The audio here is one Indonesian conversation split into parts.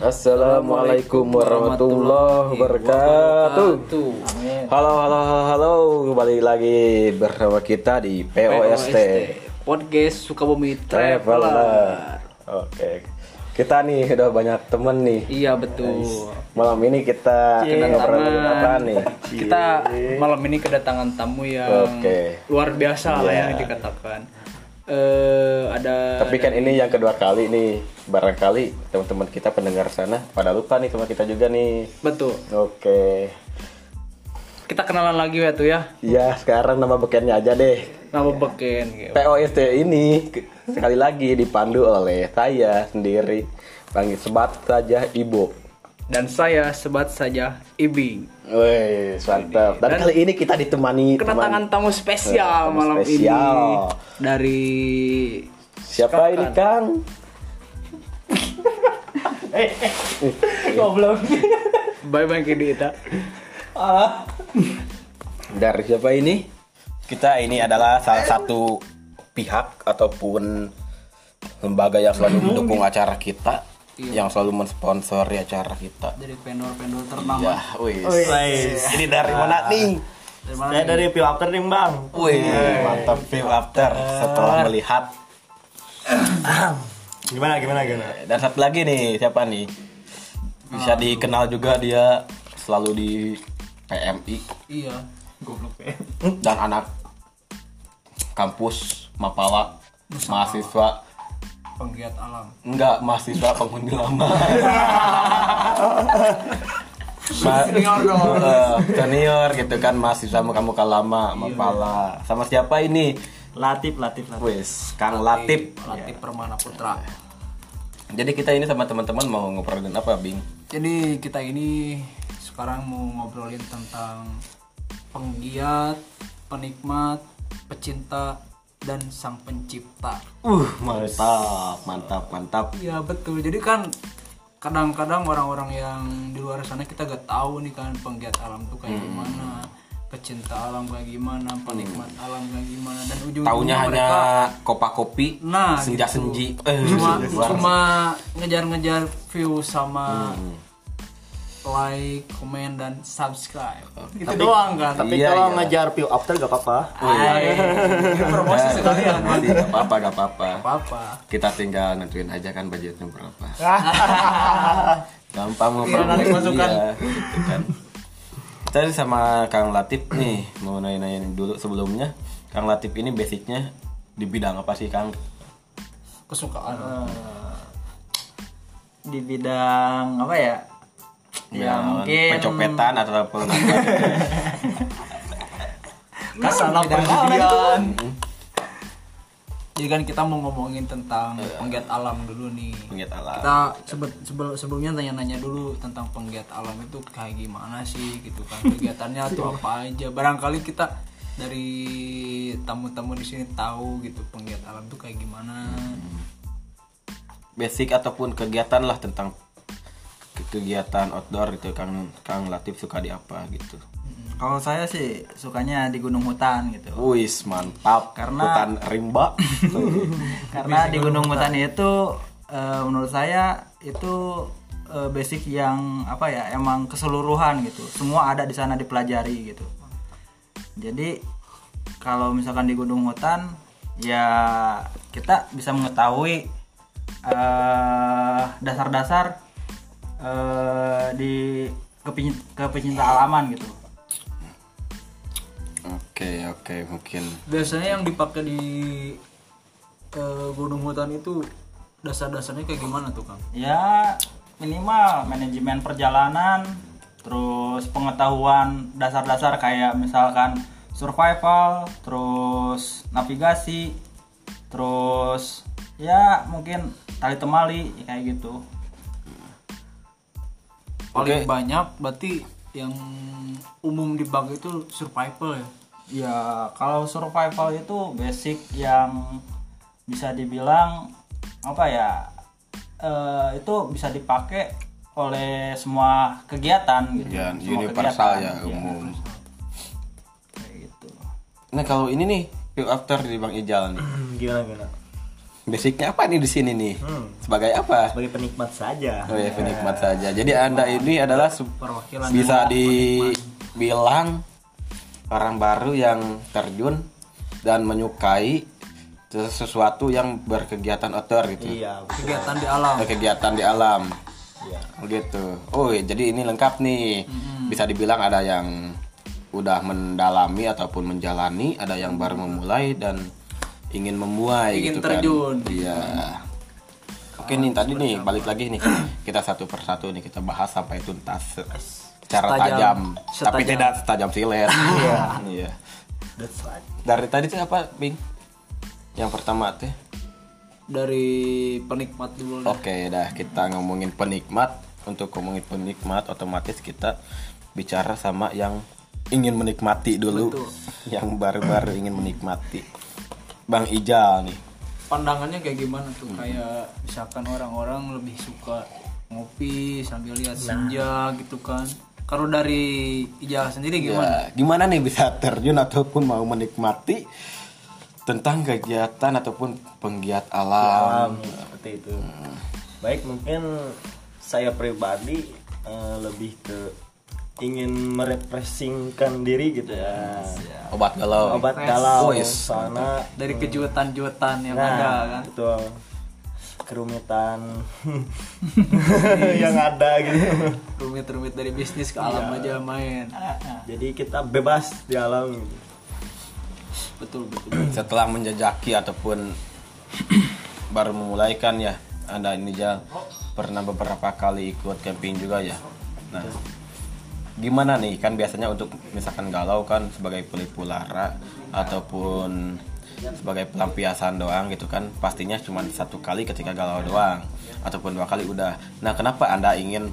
Assalamualaikum warahmatullahi wabarakatuh. Halo, halo, halo, halo. Kembali lagi bersama kita di POST Podcast Sukabumi Traveler. Oke. Kita nih udah banyak temen nih. Iya betul. Malam ini kita ngobrolin apa nih? Kita malam ini kedatangan tamu yang Oke. luar biasa lah Iya. yang dikatakan. Eh ada Tapi kan ini yang kedua kali nih. Barangkali teman-teman kita pendengar sana pada lupa nih sama kita juga nih. betul. Oke. Kita kenalan lagi ya tuh ya. Ya, sekarang nama bekennya aja deh. Nama beken gitu. POST ini sekali lagi dipandu oleh saya sendiri panggil sebat saja ibu Dan saya sebat saja Ibing. Wih, mantap. Dan, Dan- kali ini kita ditemani Kedatangan tamu spesial Tamu malam spesial. ini dari siapa ini Kang? Goblok. Bye bye kita. Dari siapa ini? Kita ini adalah salah satu pihak ataupun lembaga yang selalu mendukung acara kita, yang selalu mensponsori acara kita. Dari vendor-vendor ternama. Ya, wih. Ini dari mana nih? Dari mana Saya nih? dari Pil After nih bang. Wih, mantap feel after setelah melihat Gimana gimana gimana? Dan satu lagi nih, siapa nih? Bisa dikenal juga dia selalu di PMI Iya. Goblok ya. dan anak kampus Mapala mahasiswa Penggiat alam. enggak mahasiswa penghuni lama Ma- Senior dong. Eh, senior gitu kan mahasiswa muka-muka lama Mapala sama siapa ini Latif Latif Latif. wes Kang Latip Latif Permana Putra. jadi kita ini sama teman-teman mau ngobrolin apa Bing Jadi kita ini sekarang mau ngobrolin tentang penggiat, penikmat, pecinta dan sang pencipta. uh mantap mantap mantap Iya betul. Jadi kan kadang-kadang orang-orang yang di luar sana kita gak tahu nih kan penggiat alam tuh kayak gimana, pecinta alam kayak gimana, penikmat alam kayak gimana dan ujung-ujungnya Taunya hanya mereka kopa kopi, Nah, senja gitu. senji, eh, cuma cuma ngejar-ngejar view sama Hmm. Like, komen dan subscribe. Itu Tapi- doang kan. Tapi Iya, kalau iya. ngejar Pil After gak apa-apa. Ay, ini promosi sekalian. Nanti gak apa-apa, gak apa-apa. Apa-apa. Kita tinggal nentuin aja kan budgetnya berapa. Gampang mau Iya, narik masukan. Iya, gitu kan. Tadi sama Kang Latif nih mau nanya-nanya dulu sebelumnya. Kang Latif ini basicnya di bidang apa sih Kang? Kesukaan. di bidang apa ya? Ya Bidang mungkin pencopetan atau apa? Perjudian. Jadi kan kita mau ngomongin tentang penggiat alam dulu nih. Penggiat alam. Kita sebe- sebel- sebelumnya tanya-nanya dulu tentang penggiat alam itu kayak gimana sih gitu kan. Kegiatannya tuh apa aja. Barangkali kita dari tamu-tamu di sini tahu gitu penggiat alam tuh kayak gimana. Basic ataupun kegiatan lah tentang kegiatan outdoor gitu Kang Kang Latif suka di apa gitu. kalau saya sih sukanya di gunung hutan gitu. Wis mantap Karena- hutan rimba. Karena di gunung hutan itu eh, menurut saya itu eh, basic yang apa ya emang keseluruhan gitu. Semua ada di sana dipelajari gitu. Jadi kalau misalkan di gunung hutan ya kita bisa mengetahui eh, dasar-dasar eh, di kepin- kepecinta alaman gitu. Oke oke mungkin Biasanya yang dipakai di eh, gunung hutan itu dasar-dasarnya kayak gimana tuh Kang? ya minimal manajemen perjalanan terus pengetahuan dasar-dasar kayak misalkan survival terus navigasi terus ya mungkin tali temali kayak gitu Paling Oke. banyak berarti yang umum dipakai itu survival ya. ya kalau survival itu basic yang bisa dibilang apa ya eh, itu bisa dipakai oleh semua kegiatan gitu ya Semua universal kegiatan, ya umum. kayak gitu Nah kalau ini nih after di Bang Ijal nih. Gimana gimana? Basicnya apa nih di sini nih? Hmm. sebagai apa? Sebagai penikmat saja. oh ya penikmat saja. Jadi anda ini adalah Perwakilan bisa dibilang orang baru yang terjun dan menyukai sesuatu yang berkegiatan outdoor gitu. Iya, kegiatan di alam. Kegiatan di alam. Iya. gitu. Oh iya, jadi ini lengkap nih. Bisa dibilang ada yang udah mendalami ataupun menjalani ada yang baru memulai dan ingin memulai Ingin gitu terjun. kan iya. Oke nih tadi nih balik lagi nih. Kita satu persatu nih kita bahas sampai tuntas. Secara Setajam- tajam. Tapi setajam. tidak setajam silet. Iya. Iya. That's right. dari tadi tuh apa Bing? Yang pertama tuh? Dari penikmat dulu. Oke, dah kita ngomongin penikmat. Untuk ngomongin penikmat, otomatis kita bicara sama yang ingin menikmati dulu, yang baru-baru ingin menikmati. Bang Ijal nih. pandangannya kayak gimana tuh kayak misalkan orang-orang lebih suka ngopi sambil lihat senja gitu kan kalau dari Ijal sendiri gimana Ya, gimana nih bisa terjun ataupun mau menikmati tentang kegiatan ataupun penggiat alam. Alam, seperti itu. Baik, mungkin saya pribadi eh, lebih ke ingin merepresingkan diri gitu ya. Obat galau. Obat galau. Oh, yes. soalnya dari kejutan-jutan yang nah, ada kan? betul. Kerumitan. Yang ada gitu. rumit-rumit dari bisnis ke alam aja main. Jadi kita bebas di alam gitu. betul betul. Setelah menjajaki ataupun baru memulai kan ya anda ini Jal pernah beberapa kali ikut camping juga ya? Nah gimana nih? Kan biasanya untuk misalkan galau kan sebagai pelipur lara ataupun sebagai pelampiasan doang gitu kan pastinya cuma satu kali ketika galau doang ataupun dua kali udah. Nah kenapa anda ingin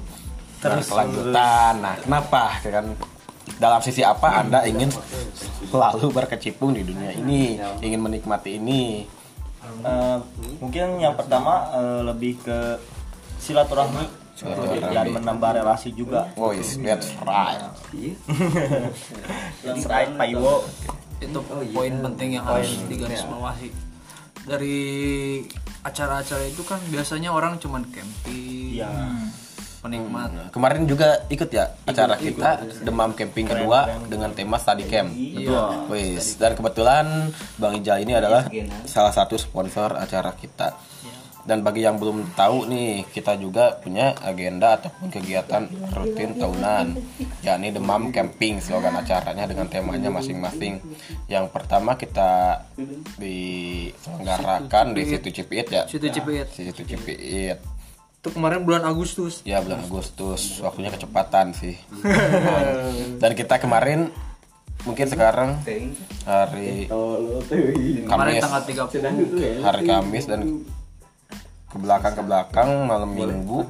berkelanjutan? Nah kenapa? Kan dalam sisi apa anda ingin selalu berkecimpung di dunia ini ingin menikmati ini? Eh, mungkin yang pertama eh, lebih ke Silaturahmi. Dan menambah relasi juga. oh yes that's right. That's right, Pak Iwo. itu poin penting yang harus digarisbawahi. dari acara-acara itu kan biasanya orang cuman camping Iya. penikmat Nah, kemarin juga ikut ya acara kita demam camping kedua dengan tema study camp. Iya. Wis dan kebetulan Bang Ijal ini adalah salah satu sponsor acara kita dan bagi yang belum tahu nih kita juga punya agenda ataupun kegiatan rutin tahunan. Yakni demam camping slogan acaranya dengan temanya masing-masing. Yang pertama kita diselenggarakan di situ Cipiit ya? Situ Cipiit. Situ Cipiit. Itu kemarin bulan Agustus. Ya bulan Agustus. Waktunya kecepatan sih. Dan kita kemarin mungkin sekarang hari kemarin Kamis, tanggal 30 hari Kamis dan ke belakang ke belakang malam Minggu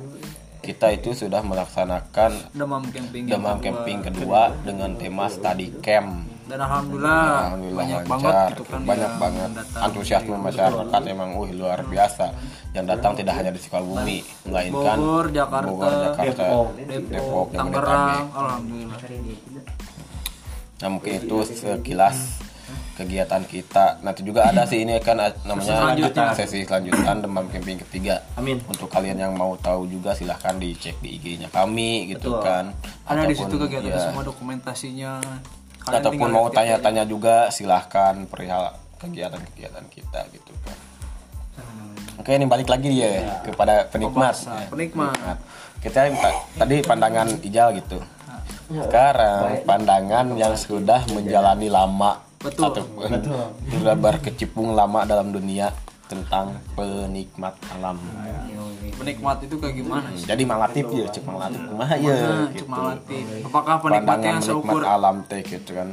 kita itu sudah melaksanakan demam camping yang demam kedua. camping kedua dengan tema study camp. dan alhamdulillah, Alhamdulillah banyak lancar, banget gitu kan banyak yang banget. antusiasme masyarakat emang wih luar biasa. Yang datang tidak hanya di Sukabumi, melainkan Bogor, Jakarta, Bogor, Jakarta, Depok, Depok, Tangerang alhamdulillah. Nah mungkin itu sekilas kegiatan kita. Nanti juga ada sih ini kan a- namanya Selanjutnya. sesi selanjutan demam camping ketiga. Amin. Untuk kalian yang mau tahu juga silahkan dicek di IG-nya kami gitu kan. ada di situ kegiatan ya, semua dokumentasinya Kalian ataupun mau tanya-tanya juga silahkan perihal kegiatan-kegiatan kita gitu kan. Oke ini balik lagi ya kepada penikmat. Ya. penikmat. Kita ta- tadi pandangan Ijal gitu. Sekarang pandangan yang sudah menjalani lama Betul. ataupun sudah berkecimpung lama dalam dunia tentang penikmat alam. penikmat itu kayak gimana sih Jadi malatif ya, cek malatif kumaha ya Nah, gitu. cuma latih. apakah penikmatnya Pandangan yang menikmat seukur alam teh gitu kan.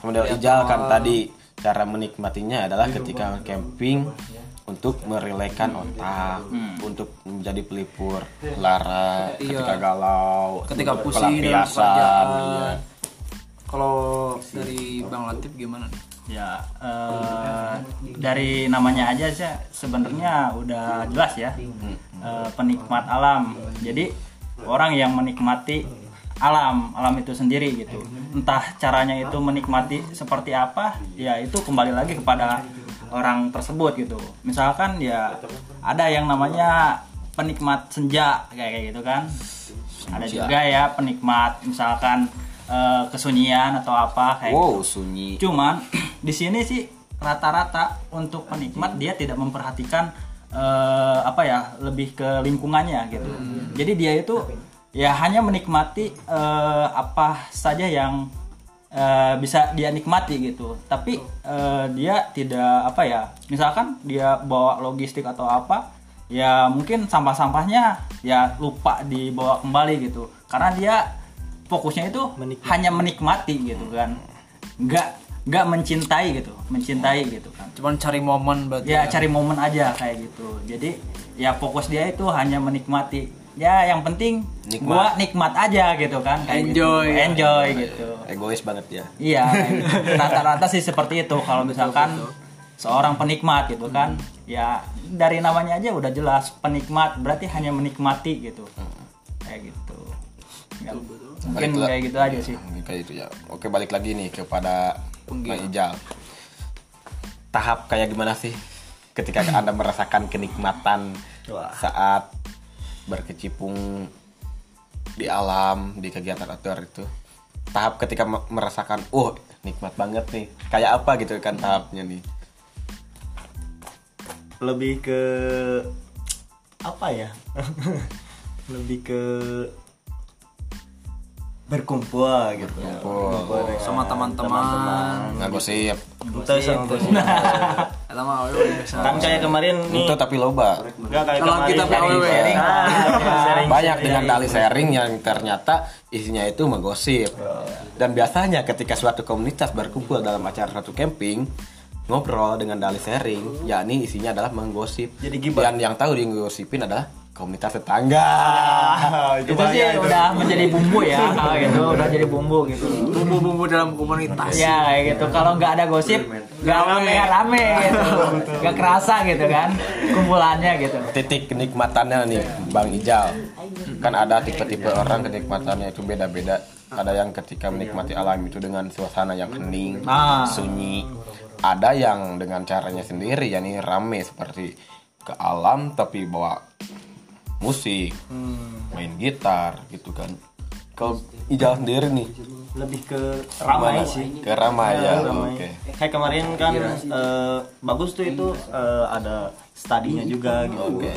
Kemudian Ijal kan tadi cara menikmatinya adalah ketika camping untuk merelakan otak, untuk menjadi pelipur lara ketika galau, ketika pusing pekerjaan iya. Kalau dari Bang Latif gimana nih? Ya, eh, dari namanya aja sih sebenarnya udah jelas ya. Eh, penikmat alam. Jadi orang yang menikmati alam, alam itu sendiri gitu. Entah caranya itu menikmati seperti apa, ya itu kembali lagi kepada orang tersebut gitu misalkan ya ada yang namanya penikmat senja kayak gitu kan ada juga ya penikmat misalkan eh, kesunyian atau apa kayak Wow, gitu. sunyi. Cuman di sini sih rata-rata untuk penikmat dia tidak memperhatikan eh, apa ya lebih ke lingkungannya gitu. Jadi dia itu ya hanya menikmati eh, apa saja yang eh, bisa dia nikmati gitu. Tapi eh, dia tidak apa ya, misalkan dia bawa logistik atau apa, ya mungkin sampah-sampahnya ya lupa dibawa kembali gitu. Karena dia fokusnya itu Menikmati. hanya menikmati gitu kan. Nggak nggak mencintai gitu mencintai gitu kan. Cuman cari momen berarti ya cari momen aja kayak gitu. Jadi ya fokus dia itu hanya menikmati. Ya yang penting Nikmat. gua nikmat aja gitu kan kayak gitu. Enjoy. enjoy gitu. Egois banget ya. iya gitu. rata-rata sih seperti itu. Kalau misalkan seorang penikmat gitu kan ya dari namanya aja udah jelas penikmat berarti hanya menikmati gitu. Kayak gitu. Ya, mungkin Balik kayak gitu aja sih kayak itu ya. Oke, balik lagi nih kepada Bang Ijal. Tahap kayak gimana sih ketika Anda merasakan kenikmatan Wah. saat berkecimpung di alam, di kegiatan outdoor itu? Tahap ketika me- merasakan, oh nikmat banget nih. Kayak apa gitu kan tahapnya nih? lebih ke apa ya lebih ke berkumpul gitu Berkumpul. sama teman-teman Ngagosip. Entah sama Eta mah awewe. kan kayak kemarin nih Itu tapi loba. Enggak kayak Kalau kita sharing, PWW. sharing. Ah, sharing, banyak sharing. dengan dalih sharing yang ternyata isinya itu menggosip dan biasanya ketika suatu komunitas berkumpul dalam acara satu camping ngobrol dengan dalih sharing yakni isinya adalah menggosip Jadi gibah. dan yang tahu digosipin adalah komunitas tetangga. Ah, itu sih bahaya itu. udah menjadi bumbu ya ah, gitu udah jadi bumbu gitu. Bumbu-bumbu dalam komunitas. ya kayak gitu. Kalau nggak ada gosip nggak rame nggak rame gitu. Nggak kerasa gitu kan kumpulannya gitu. Titik kenikmatannya nih Bang Ijal. Kan ada tipe-tipe orang kenikmatannya itu beda-beda. Ada yang ketika menikmati alam itu dengan suasana yang hening Ah. sunyi. Ada yang dengan caranya sendiri yakni rame seperti ke alam tapi bawa musik main gitar gitu kan kalau Ijal sendiri nih lebih ke ramai sih ke ramai ya ramai. oke Kayak kemarin kan eh, bagus tuh itu eh, ada studinya juga gitu. Oke.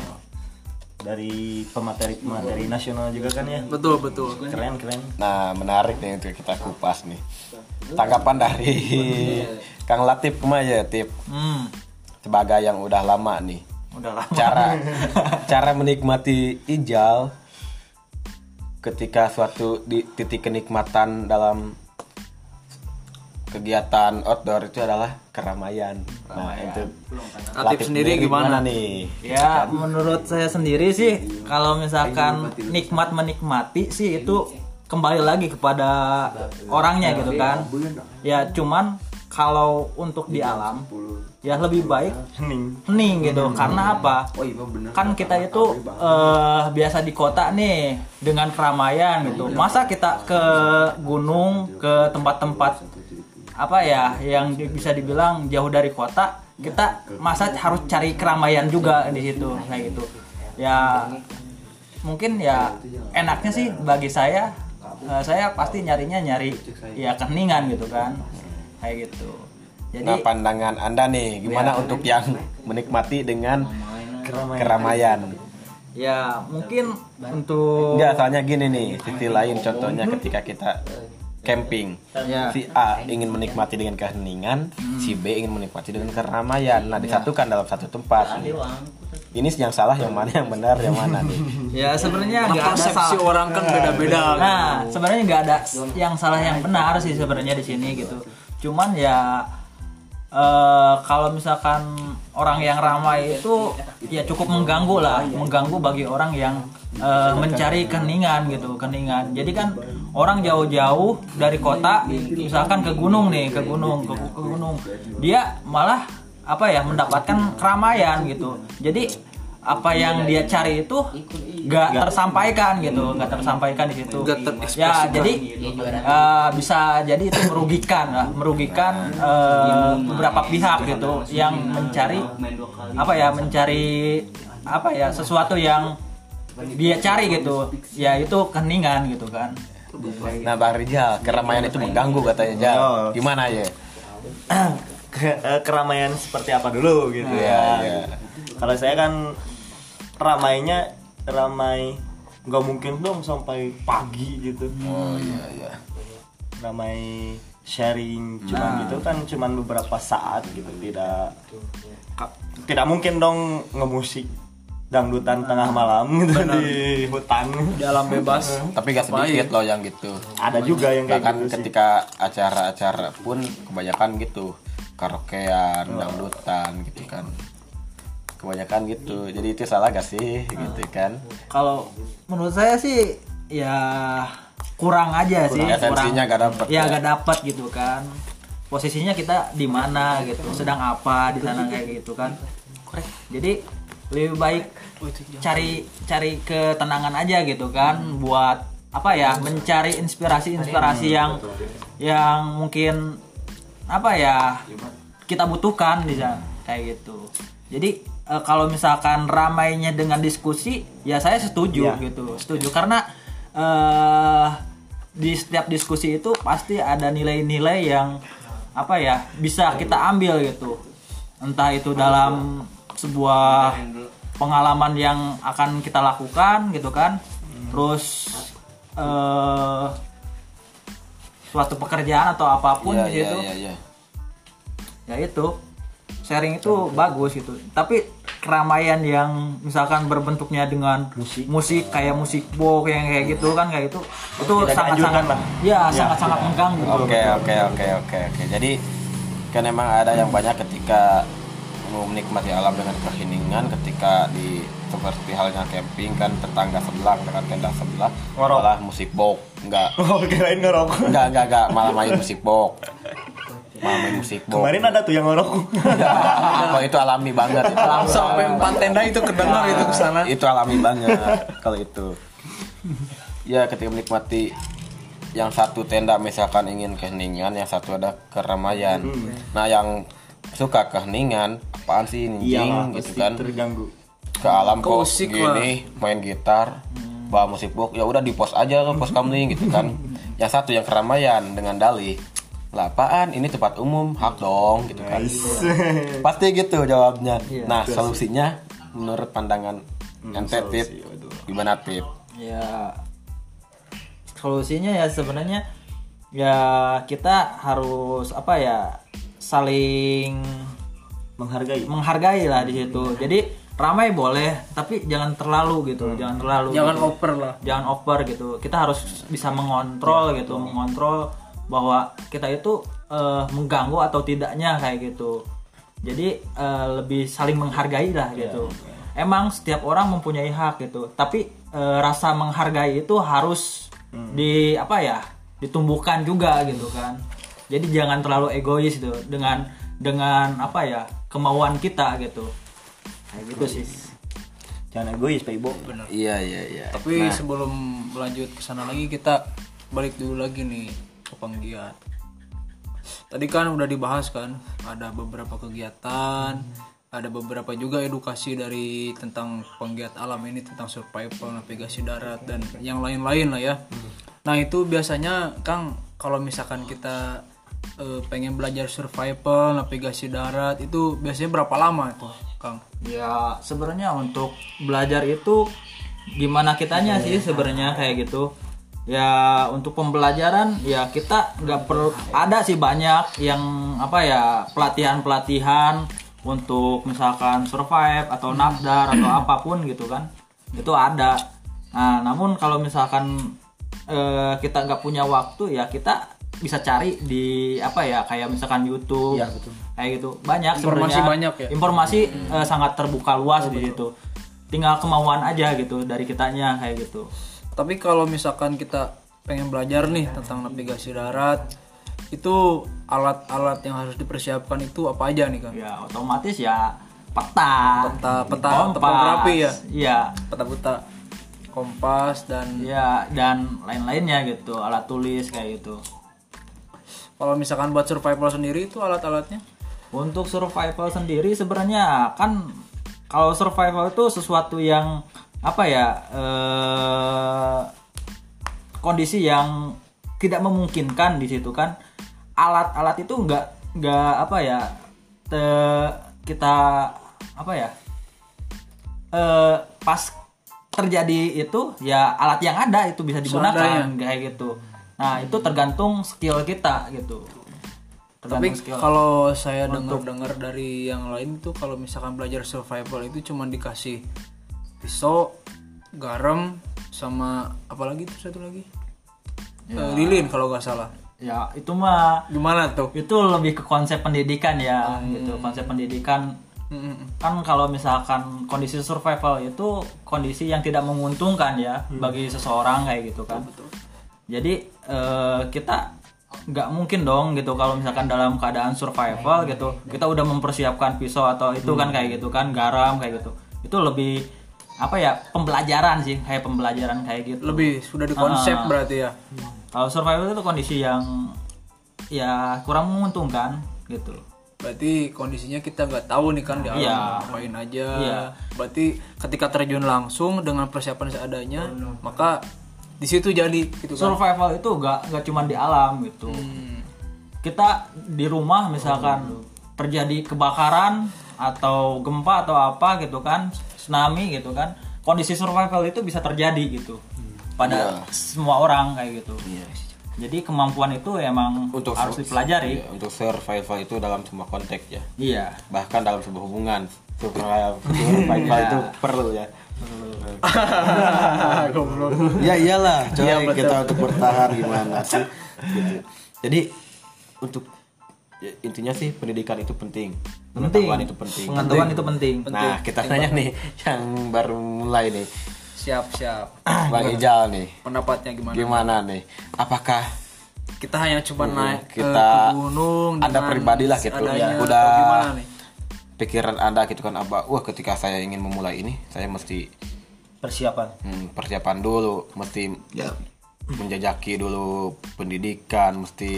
Dari pemateri-pemateri nasional juga kan ya. Betul, betul. Keren keren. Nah, menarik nih untuk kita kupas nih. Tanggapan dari Kang Latif ke mana ya, Tip? hmm Sebagai yang udah lama nih. Udah lama. Cara cara menikmati ijal ketika suatu di titik kenikmatan dalam kegiatan outdoor itu adalah keramaian. Nah, itu Latif sendiri gimana? nih? ya menurut saya sendiri sih kalau misalkan nikmat menikmati sih itu kembali lagi kepada orangnya gitu kan. Ya cuman kalau untuk di alam ya lebih baik Hening. hening gitu. Karena apa? Kan kita itu eh, biasa di kota nih dengan keramaian gitu. Masa kita ke gunung ke tempat-tempat apa ya yang bisa dibilang jauh dari kota kita masa harus cari keramaian juga di situ kayak gitu. Ya mungkin ya enaknya sih bagi saya eh, saya pasti nyarinya nyari ya keheningan gitu kan kayak gitu jadi Nah, pandangan Anda nih gimana untuk yang menikmati dengan keramaian? ya mungkin untuk Enggak, soalnya gini nih, sisi lain contohnya ketika kita camping. Ya. Si A ingin menikmati dengan keheningan, si B ingin menikmati dengan keramaian. Nah, disatukan dalam satu tempat. nih. Ini yang salah yang mana, yang benar yang mana nih? ya sebenarnya nggak ada salah orang kan beda-beda. nah sebenarnya nggak ada yang salah yang benar sih sebenarnya di sini gitu cuman ya eh, kalau misalkan orang yang ramai itu ya cukup mengganggu lah. Mengganggu bagi orang yang eh, mencari keningan gitu keningan. Jadi kan orang jauh-jauh dari kota misalkan ke gunung nih ke gunung ke, ke gunung. Dia malah apa ya mendapatkan keramaian gitu. Jadi apa yang dia cari itu nggak tersampaikan gitu nggak tersampaikan di situ. Ya jadi eh, bisa jadi itu merugikan lah merugikan eh, beberapa pihak gitu yang mencari apa ya mencari apa ya sesuatu yang dia cari gitu. Ya itu keningan gitu kan. Nah Bang Rijal, keramaian itu mengganggu katanya Jal. Gimana ya? Eh, keramaian seperti apa dulu gitu Iya, ya. iya. Kalau saya kan ramainya ramai nggak mungkin dong sampai pagi gitu. Oh iya iya. Ramai sharing cuman gitu kan cuman beberapa saat gitu tidak tidak mungkin dong ngemusik dangdutan tengah malam gitu di hutan di alam bebas Tapi gak sedikit loh yang gitu. ada juga yang kayak Bahkan gitu ketika acara-acara pun kebanyakan gitu karaokean, dangdutan gitu kan. Kebanyakan gitu. Jadi itu salah gak sih? Gitu kan? kalau menurut saya sih ya kurang aja sih Esensinya gak dapet ya ya. gak dapat gitu kan. Posisinya kita di mana gitu sedang apa di sana kayak gitu kan. Jadi lebih baik cari cari ketenangan aja gitu kan buat apa ya mencari inspirasi inspirasi yang yang mungkin apa ya kita butuhkan di sana kayak gitu. Jadi eh, kalau misalkan ramainya dengan diskusi ya saya setuju Iya. gitu setuju. Karena eh di setiap diskusi itu pasti ada nilai-nilai yang apa ya bisa kita ambil gitu. Entah itu dalam sebuah pengalaman yang akan kita lakukan gitu kan. Terus eh suatu pekerjaan atau apa pun di iya situ iya iya. ya itu sharing itu bagus gitu. Tapi keramaian yang misalkan berbentuknya dengan musik. kayak musik box yang kayak gitu kan kayak gitu itu Tidak sangat dianjurkan sangat lah. ya sangat sangat mengganggu. Oke oke oke oke oke. Jadi kan emang ada yang banyak ketika mau menikmati alam dengan keheningan ketika di seperti halnya camping kan tetangga sebelah dengan tenda sebelah Ngorok. malah musik box enggak oh kirain ngerokok enggak enggak enggak malah main musik box main musik box kemarin ada tuh yang ngerokok. Kalau itu alami banget. Itu sampai empat tenda itu kedengar itu ke sana. Itu alami banget kalau itu. Ya ketika menikmati yang satu tenda misalkan ingin keheningan yang satu ada keramaian. Nah yang suka keheningan apaan sih iya ninjing gitu kan. terganggu. Ke alam kok Keusik gini main gitar bawa musik box ya udah di pos aja ke pos kamling gitu kan. Yang satu yang keramaian dengan dalih lah apaan? Ini tempat umum hak dong gitu kan. Pasti gitu jawabnya. Nah solusinya menurut pandangan ente tip gimana tip? Ya solusinya ya sebenarnya ya kita harus apa ya saling menghargai. menghargai lah di situ. Jadi ramai boleh tapi jangan terlalu gitu jangan terlalu jangan gitu. over lah. Jangan over gitu. Kita harus bisa mengontrol gitu mengontrol bahwa kita itu eh, mengganggu atau tidaknya kayak gitu. Jadi eh, lebih saling menghargai lah gitu. emang setiap orang mempunyai hak gitu. Tapi eh, rasa menghargai itu harus di apa ya ditumbuhkan juga gitu kan. Jadi jangan terlalu egois gitu. Dengan dengan apa ya kemauan kita gitu. Kayak gitu sih. Jangan egois Pak Ibo iya iya iya. Tapi sebelum lanjut ke sana lagi kita balik dulu lagi nih penggiat tadi kan udah dibahas kan ada beberapa kegiatan ada beberapa juga edukasi dari tentang penggiat alam ini tentang survival navigasi darat dan yang lain-lain lah ya. Nah itu biasanya Kang kalau misalkan kita eh, pengen belajar survival navigasi darat itu biasanya berapa lama tuh Kang? Ya sebenarnya untuk belajar itu gimana kitanya sih sebenarnya kayak gitu. Ya untuk pembelajaran ya kita nggak perlu ada sih banyak yang apa ya pelatihan pelatihan untuk misalkan survive atau nafdar atau apa pun gitu kan itu ada. Nah namun kalau misalkan eh, kita nggak punya waktu ya kita bisa cari di apa ya kayak misalkan YouTube Iya, betul. kayak gitu banyak Informasi sebenarnya. banyak ya? informasi eh, sangat terbuka luas di situ tinggal kemauan aja gitu dari kitanya kayak gitu Tapi kalau misalkan kita pengen belajar nih tentang navigasi darat, itu alat-alat yang harus dipersiapkan itu apa aja nih kan? ya otomatis ya peta, Peta- peta kompas. topografi ya? Iya. peta peta kompas dan Iya, dan lain-lainnya gitu, alat tulis kayak gitu. kalau misalkan buat survival sendiri itu alat-alatnya Untuk survival sendiri sebenarnya kan kalau survival itu sesuatu yang apa ya eh, kondisi yang tidak memungkinkan di situ kan. Alat-alat itu nggak nggak apa ya te- kita apa ya eh, pas terjadi itu ya alat yang ada itu bisa digunakan kayak gitu. Nah itu tergantung skill kita gitu. Tapi kalau saya dengar-dengar dari yang lain tuh kalau misalkan belajar survival itu cuma dikasih pisau garam sama apalagi tuh satu lagi? Eh, lilin kalau nggak salah. Ya itu mah gimana tuh? itu lebih ke konsep pendidikan ya gitu. konsep pendidikan. Mm-mm. kan kalau misalkan kondisi survival itu kondisi yang tidak menguntungkan ya bagi seseorang kayak gitu kan. Jadi eh, kita nggak mungkin dong gitu kalau misalkan dalam keadaan survival gitu kita udah mempersiapkan pisau atau itu kan kayak gitu kan garam kayak gitu. Itu lebih apa ya pembelajaran sih kayak pembelajaran kayak gitu lebih sudah dikonsep Ah. berarti ya kalau survival itu kondisi yang ya kurang menguntungkan gitu berarti kondisinya kita nggak tahu nih kan di alam Iya. ngapain aja Iya. berarti ketika terjun langsung dengan persiapan seadanya maka di situ jadi gitu kan survival itu gak nggak cuma di alam gitu Hmm. kita di rumah misalkan terjadi kebakaran atau gempa atau apa gitu kan tsunami gitu kan kondisi survival itu bisa terjadi gitu. Pada semua orang kayak gitu. Jadi kemampuan itu emang Untuk harus dipelajari. iya, untuk survival itu dalam semua konteks ya. iya. Bahkan dalam sebuah hubungan. Survival, survival itu perlu ya. ya iyalah, coy kita untuk bertahan gimana sih? Gitu. Jadi untuk ya, intinya sih pendidikan itu penting. Penting Pengetahuan itu penting. pengetahuan itu penting Nah, kita tanya nih yang baru mulai nih. siap siap Bang Ijal nih. pendapatnya gimana Gimana nih? Apakah kita hanya cuma naik ke, kita- ke gunung Anda dengan pribadi lah gitu, ya. Udah- gimana nih pikiran Anda gitu kan apa? Wah, ketika saya ingin memulai ini, saya mesti persiapan hmm, persiapan dulu, mesti menjajaki dulu pendidikan, mesti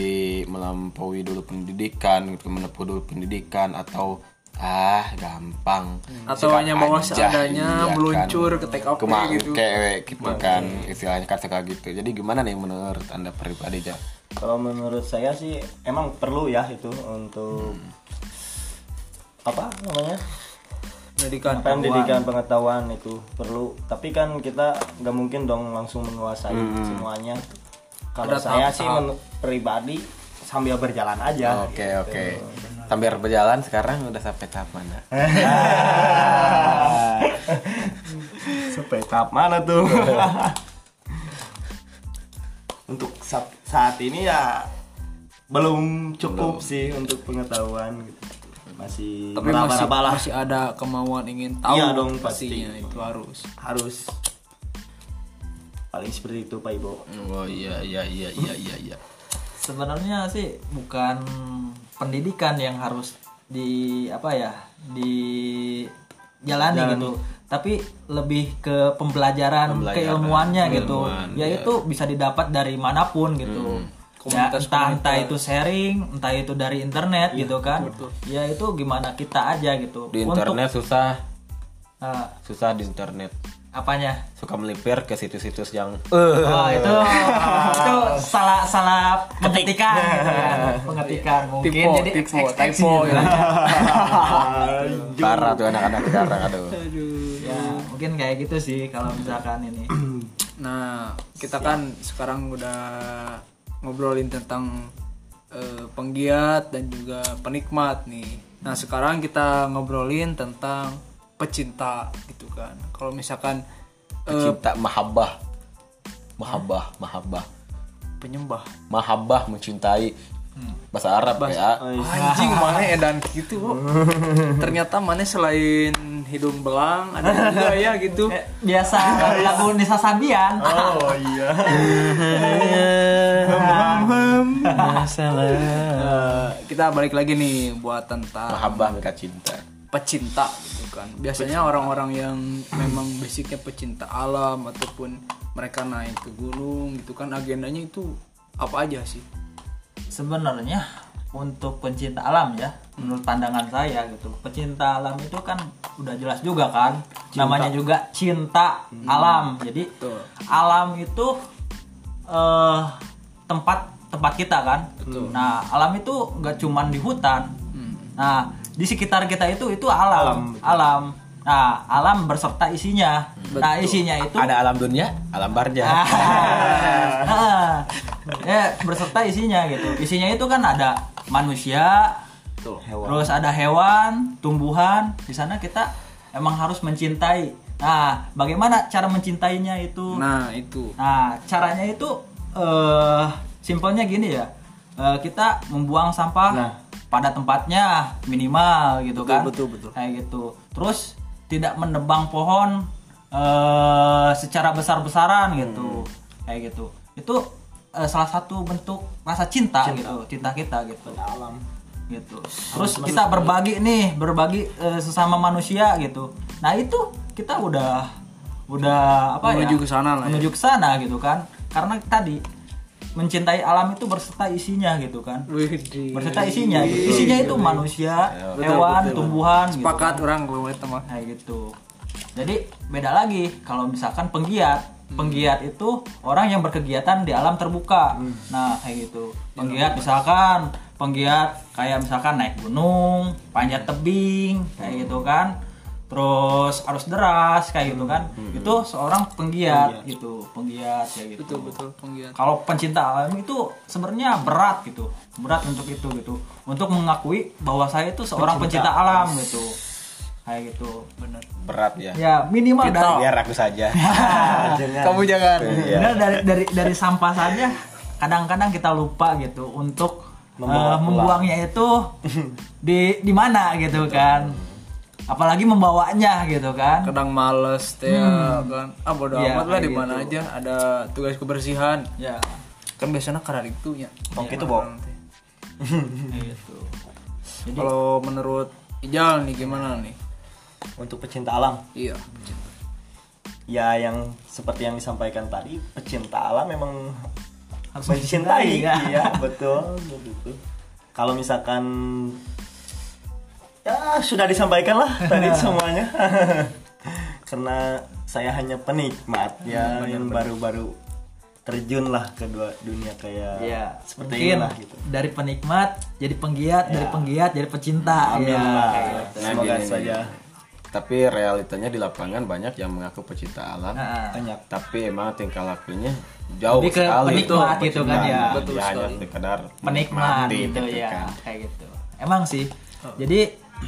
melampaui dulu pendidikan, gitu, menempuh dulu pendidikan atau ah gampang. Atau Sikat hanya bawa aja, seadanya iya kan. meluncur ke TKP Kema- gitu. kayak gitu kan istilahnya kan suka gitu. Jadi gimana nih menurut anda pribadi ja kalau menurut saya sih emang perlu ya itu untuk apa namanya pendidikan pendidikan pengetahuan itu perlu. Tapi kan kita nggak mungkin dong langsung menguasai semuanya. Kalau Ada saya sih pribadi sambil berjalan aja. Oke oke. Sambil berjalan sekarang udah sampai tahap mana? Sampai tahap mana tuh? Untuk sa- saat ini ya belum cukup sih untuk pengetahuan gitu masih tapi masih meraba-raba lah. masih ada kemauan ingin tahu Iya dong, pastinya pasti. itu harus. Harus. Paling seperti itu Pak Ibo oh iya iya iya iya iya iya. Sebenarnya sih bukan pendidikan yang harus di apa ya di jalani gitu. Tapi lebih ke pembelajaran, Pembelajaran, keilmuannya gitu. keilmuan, ya ya. itu bisa didapat dari mana pun gitu ya, entah entah itu sharing entah itu dari internet gitu kan. ya itu gimana kita aja gitu. Di Untuk, internet susah. Eh, susah di internet. Apanya? Suka melipir ke situs-situs yang Oh, itu itu salah salah pengetikan gitu ya. pengetikan mungkin Typo, jadi typo, XX typo, gitu. parah tuh anak-anak sekarang aduh. Ya mungkin kayak gitu sih kalau misalkan ini. Nah kita kan sekarang udah ngobrolin tentang eh, penggiat dan juga penikmat nih. Nah sekarang kita ngobrolin tentang pecinta gitu kan. Kalau misalkan eh, cinta mahabbah. Mahabbah mahabbah. penyembah. Mahabbah mencintai bahasa Arab ya. Anjing mana edan gitu kok? Ternyata mana selain hidung belang ada juga ya gitu. Eh, biasa lagu Nisa Sabian. Oh iya. Eh, kita balik lagi nih buat tentang mahabbah mereka cinta. pecinta gitu kan. Biasanya orang-orang yang memang basicnya pecinta alam ataupun mereka naik ke gunung gitu kan. Agendanya itu apa aja sih sebenarnya untuk pencinta alam ya menurut pandangan saya gitu pecinta alam itu kan udah jelas juga kan namanya juga cinta alam. Jadi Betul. alam itu eh tempat tempat kita kan. Nah alam itu nggak cuman di hutan. Nah di sekitar kita itu itu alam. Alam, nah alam berserta isinya nah isinya itu Ada alam dunia, alam barja. Ah, ya berserta isinya gitu. Isinya itu kan ada manusia, terus ada hewan, tumbuhan. Di sana kita emang harus mencintai. Nah, bagaimana cara mencintainya itu? nah itu Nah, caranya itu eh simpelnya gini ya. Eh, kita membuang sampah Nah. pada tempatnya minimal gitu kan. betul, betul. Kayak gitu. Terus tidak menebang pohon eh secara besar-besaran gitu. Kayak gitu. Itu eh, salah satu bentuk rasa cinta, gitu, cinta kita gitu. alam Gitu. Terus kita berbagi nih, berbagi eh, sesama manusia gitu. Nah, itu kita udah udah apa Menuju ya? ke sana lah ya. menuju ke sana gitu kan karena tadi mencintai alam itu berserta isinya gitu kan. Widih. berserta isinya gitu. isinya itu manusia hewan tumbuhan gitu. Sepakat orang gue teman. Kayak gitu. Jadi beda lagi kalau misalkan penggiat. Penggiat itu orang yang berkegiatan di alam terbuka. Nah kayak gitu. Penggiat misalkan penggiat kayak misalkan naik gunung panjat tebing kayak gitu kan terus arus deras kayak gitu kan. itu seorang penggiat gitu penggiat kayak gitu. Betul betul penggiat. Kalau pencinta alam itu sebenarnya berat gitu berat untuk itu gitu. Untuk mengakui bahwa saya itu seorang pencinta, alam gitu. Kayak gitu. Bener Berat ya. ya minimal dari Biar aku saja. kamu jangan. Bener, dari dari dari sampah saja kadang-kadang kita lupa gitu untuk Membawa eh, membuangnya itu di di mana gitu kan apalagi membawanya gitu kan. Kadang males teh ya kan. Ah bodo Iya, amat lah di mana gitu. aja ada tugas kebersihan. Ya kan biasanya karena itu ya. Tong itu, Bo. kayak gitu. Jadi kalau menurut Ijal nih gimana nih? Untuk pecinta alam. Iya ya yang seperti yang disampaikan tadi pecinta alam memang Harus mencintai mencintai, ya. iya betul. Betul kalau misalkan ya sudah disampaikan lah tadi semuanya. Karena saya hanya penikmat ya yang baru-baru terjun lah ke dua dunia kayak ya seperti mungkin inilah gitu. dari penikmat jadi penggiat dari penggiat jadi pecinta amin ya, lah. Kayak gitu. Nah, semoga gini, saja. Tapi realitanya di lapangan banyak yang mengaku pecinta alam. Nah, banyak. Tapi emang tingkah lakunya jauh Lebih ke sekali. penikmat gitu kan, ya. Betul Betul hanya sekali. sekedar penikmat menikmati gitu ya kan. kayak gitu. Emang sih. Jadi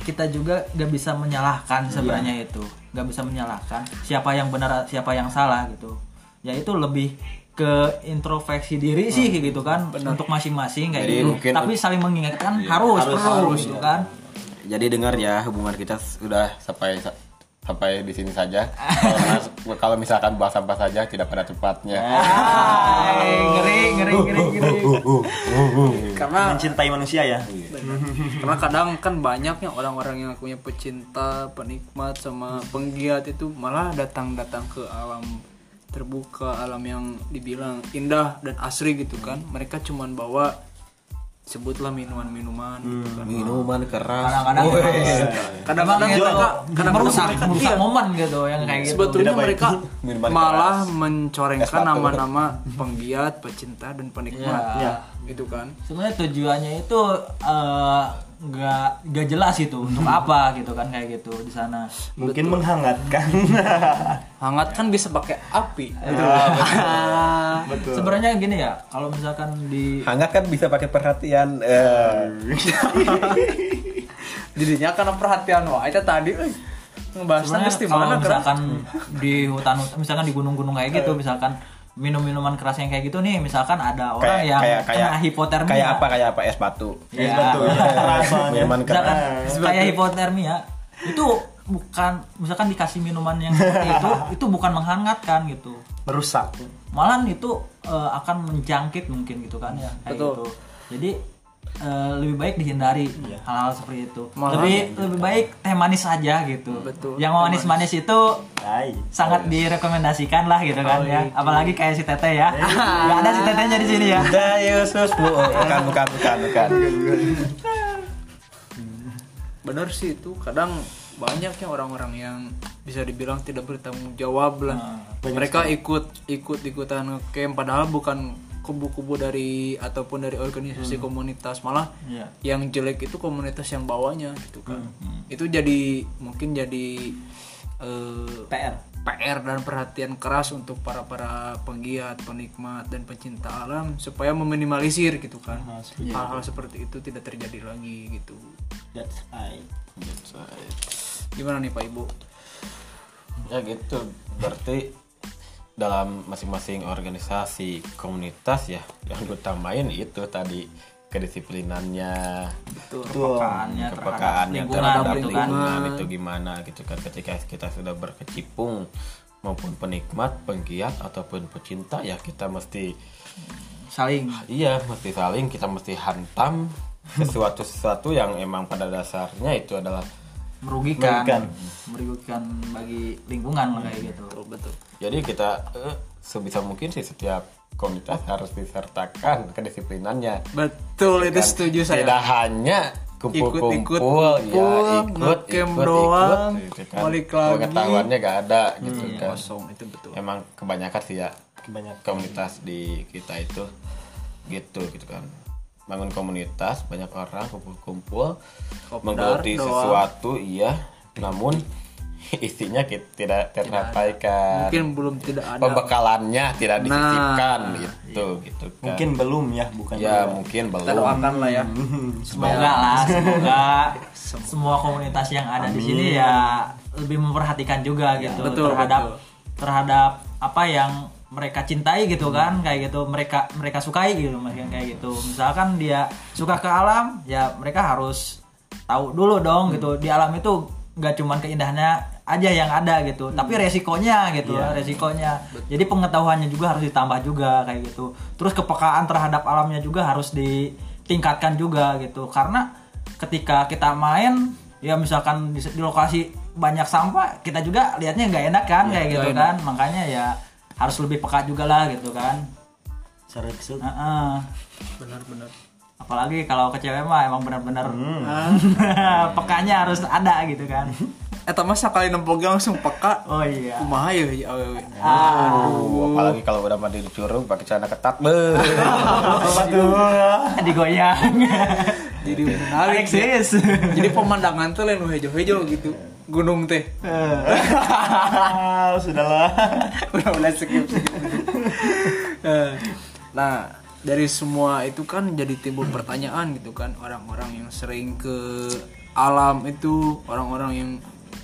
kita juga gak bisa menyalahkan sebenarnya itu. Gak bisa menyalahkan siapa yang benar siapa yang salah gitu. Ya itu lebih ke introspeksi diri sih kayak gitu kan untuk masing-masing kayak Jadi gitu. mungkin- tapi saling mengingatkan harus harus, perlu harus, gitu kan. Jadi dengar ya hubungan kita sudah sampai sampai di sini saja. Kalau, misalkan bahas sampah saja tidak pada tempatnya. Ay, ngeri ngeri ngeri ngeri karena mencintai manusia ya karena kadang kan banyaknya orang-orang yang punya pecinta penikmat sama penggiat itu malah datang-datang ke alam terbuka alam yang dibilang indah dan asri gitu kan mereka cuman bawa sebutlah minuman-minuman gitu kan Minuman keras. kadang-kadang kadang-kadang itu mereka kadang merusak merusak iya. momen gitu yang kayak gitu sebetulnya Tidak mereka malah keras. mencorengkan nama-nama penggiat pecinta dan penikmat Ya. gitu kan sebenarnya tujuannya itu eh, nggak nggak jelas itu untuk apa gitu kan kayak gitu di sana. Mungkin menghangatkan. Hangat kan bisa pakai api. Betul. Sebenarnya gini ya kalau misalkan di Hangat kan bisa pakai perhatian. Eh, dirinya karena perhatian wah itu tadi eh, ngebahas kalau mana misalkan di hutan misalkan di gunung-gunung kayak gitu misalkan minum minuman keras yang kayak gitu nih misalkan ada orang yang kena hipotermia Kayak apa? Kayak apa? Es batu. Ya. betul ya keras soalnya. Minuman misalkan keras. kayak hipotermia itu bukan misalkan dikasih minuman yang seperti itu itu bukan menghangatkan gitu merusak malah itu eh, akan menjangkit mungkin gitu kan ya kayak Betul. gitu jadi eh, lebih baik dihindari Iya. hal-hal seperti itu. Lebih lebih baik teh manis aja gitu. Betul. Yang manis-manis itu Hai. sangat direkomendasikan lah gitu kan ya. Apalagi kayak si Teteh ya. Gak ada si Tetehnya di sini ya. Udah Yesus bu, oh, bukan bukan bukan bukan. bener sih itu kadang banyak ya orang-orang yang bisa dibilang tidak bertanggung jawab lah mereka ikut ikut ikutan camp padahal bukan kubu-kubu dari ataupun dari organisasi komunitas malah Iya. yang jelek itu komunitas yang bawahnya gitu kan itu jadi mungkin jadi eh, PR. PR dan perhatian keras untuk para para penggiat, penikmat dan pencinta alam supaya meminimalisir gitu kan hal-hal seperti itu tidak terjadi lagi gitu. That's right. Gimana nih Pak Ibu? Ya gitu, berarti dalam masing-masing organisasi komunitas ya. Yang diutamain itu tadi kedisiplinannya, Kepekaannya terhadap kepekaannya lingkungan terhadap gitu lingkungan itu gimana gitu kan. Ketika kita sudah berkecimpung maupun penikmat, penggiat ataupun pecinta ya kita mesti Saling. Iya mesti saling kita mesti hantam sesuatu sesuatu yang emang pada dasarnya itu adalah merugikan, Merugikan. merugikan bagi lingkungan lah kayak gitu. Betul. Jadi kita eh, sebisa mungkin sih setiap komunitas harus disertakan kedisiplinannya. Betul itu setuju saya. Tidak hanya Ikut-ikut kumpul-kumpul, ya kumpul, ikut, ikut, doang, ikut, gitu kan. balik lagi. Pengetahuannya gak ada gitu Hmm, kan. Kosong itu betul. Emang kebanyakan sih ya Kebanyakan. komunitas di kita itu gitu gitu kan. Bangun komunitas, banyak orang kumpul-kumpul, menggeluti sesuatu, iya. Namun isinya kita tidak tersampaikan Mungkin belum tidak ada. pembekalannya tidak Nah, disisipkan gitu gitu kan Mungkin belum ya, bukan ya belum. mungkin Kita belum doakan lah ya. Semoga lah, semoga semua komunitas yang ada di sini ya lebih memperhatikan juga gitu Betul, terhadap betul. terhadap apa yang mereka cintai gitu kan kayak gitu. Mereka mereka sukai gitu mereka kayak gitu. Misalkan dia suka ke alam ya mereka harus tahu dulu dong gitu. Di alam itu nggak cuman keindahannya aja yang ada gitu tapi resikonya gitu resikonya. Jadi pengetahuannya juga harus ditambah juga kayak gitu. Terus kepekaan terhadap alamnya juga harus ditingkatkan juga gitu. Karena ketika kita main ya misalkan di, di lokasi banyak sampah kita juga lihatnya nggak enak kan kayak gitu nggak kan. Makanya ya harus lebih peka juga lah gitu kan Sereksut. Heeh. Benar-benar. apalagi kalau ke cewek mah emang benar-benar pekanya harus ada gitu kan Eta mah sekali nempel langsung peka. oh iya Kumaha ya ya awewe. Aduh, apalagi kalau udah mandi di curug pakai celana ketat be Apa tuh? digoyang Jadi menarik sih. Jadi pemandangan tuh lain hejo-hejo gitu. Gunung teh. Sudahlah. udah udah skip skip. Eh, nah dari semua itu kan jadi timbul pertanyaan gitu kan orang-orang yang sering ke alam itu orang-orang yang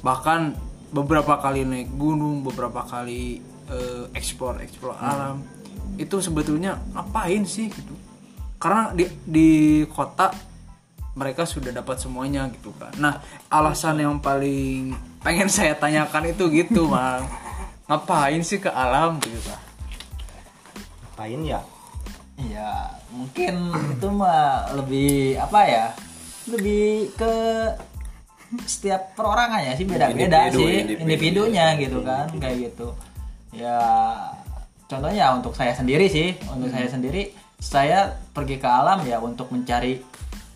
bahkan beberapa kali naik gunung beberapa kali eh, explore explore alam itu sebetulnya ngapain sih gitu karena di di kota mereka sudah dapat semuanya gitu kan nah alasan yang paling pengen saya tanyakan itu gitu bang. Ngapain sih ke alam gitu kan Ngapain ya? ya mungkin itu mah lebih apa ya lebih ke setiap perorangannya sih beda-beda Individu, sih individu, individunya gitu kan kayak gitu. Ya contohnya untuk saya sendiri sih untuk saya sendiri saya pergi ke alam ya untuk mencari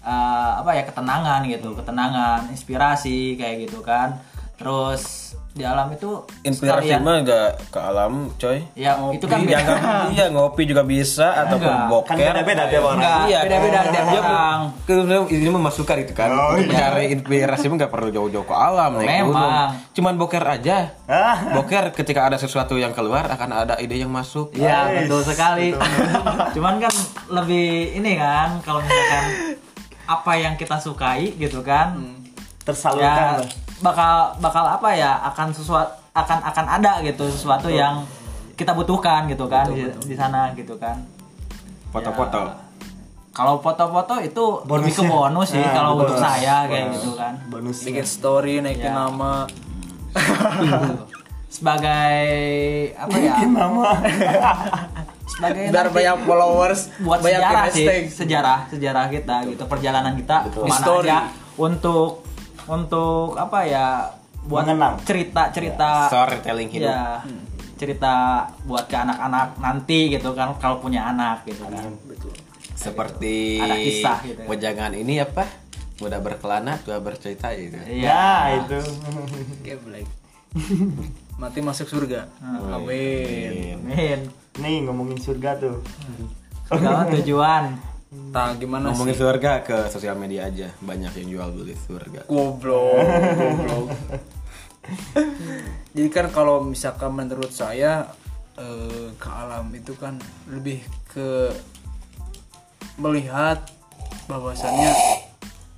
eh, apa ya ketenangan gitu ketenangan inspirasi kayak gitu kan terus di alam itu inspirasi sekalian- mah enggak ke alam coy ya itu kan iya beda nggak- iya ngopi juga bisa ataupun Enggak. boker Kan beda-beda tiap orang. Enggak, Iya, beda-beda tiap Dia orang. ke- ini mah masukkan itu kan. Untuk mencari inspirasi mah nggak perlu jauh-jauh ke alam naik Memang. gunung. Cuman boker aja. Ah. Boker ketika ada sesuatu yang keluar akan ada ide yang masuk. Iya betul sekali. Cuman kan lebih ini kan kalau misalkan apa yang kita sukai gitu kan, Tersalurkan. ya lah. bakal bakal apa ya akan sesuatu akan akan ada gitu sesuatu yang kita butuhkan gitu kan di, di sana gitu kan. Foto-foto. Ya, kalau foto-foto itu lebih ke Bonusnya. bonus sih Nah, kalau bonus. untuk saya kayak gitu kan. Bonus. bikin story naikin Ya. nama Sebagai apa ya? Nama. sebagai biar nanti banyak followers buat banyak sejarah sih hashtag. sejarah sejarah kita gitu perjalanan kita ke mana History. aja untuk untuk apa ya buat Mengenang. cerita cerita Storytelling hidup. ya cerita buat ke anak-anak nanti gitu kan kalau punya anak gitu kan Seperti Ada kisah gitu ya. wejangan ini apa? Mudah berkelana, tua bercerita gitu. Ya, itu. Geblek. mati masuk surga amin Amin. Nih ngomongin surga tuh. Kalau tujuan Nah, gimana Ngomongin sih? surga ke sosial media aja, banyak yang jual beli surga. Goblok, goblok. Jadi kan kalau misalkan menurut saya eh, ke alam itu kan lebih ke melihat bahwasannya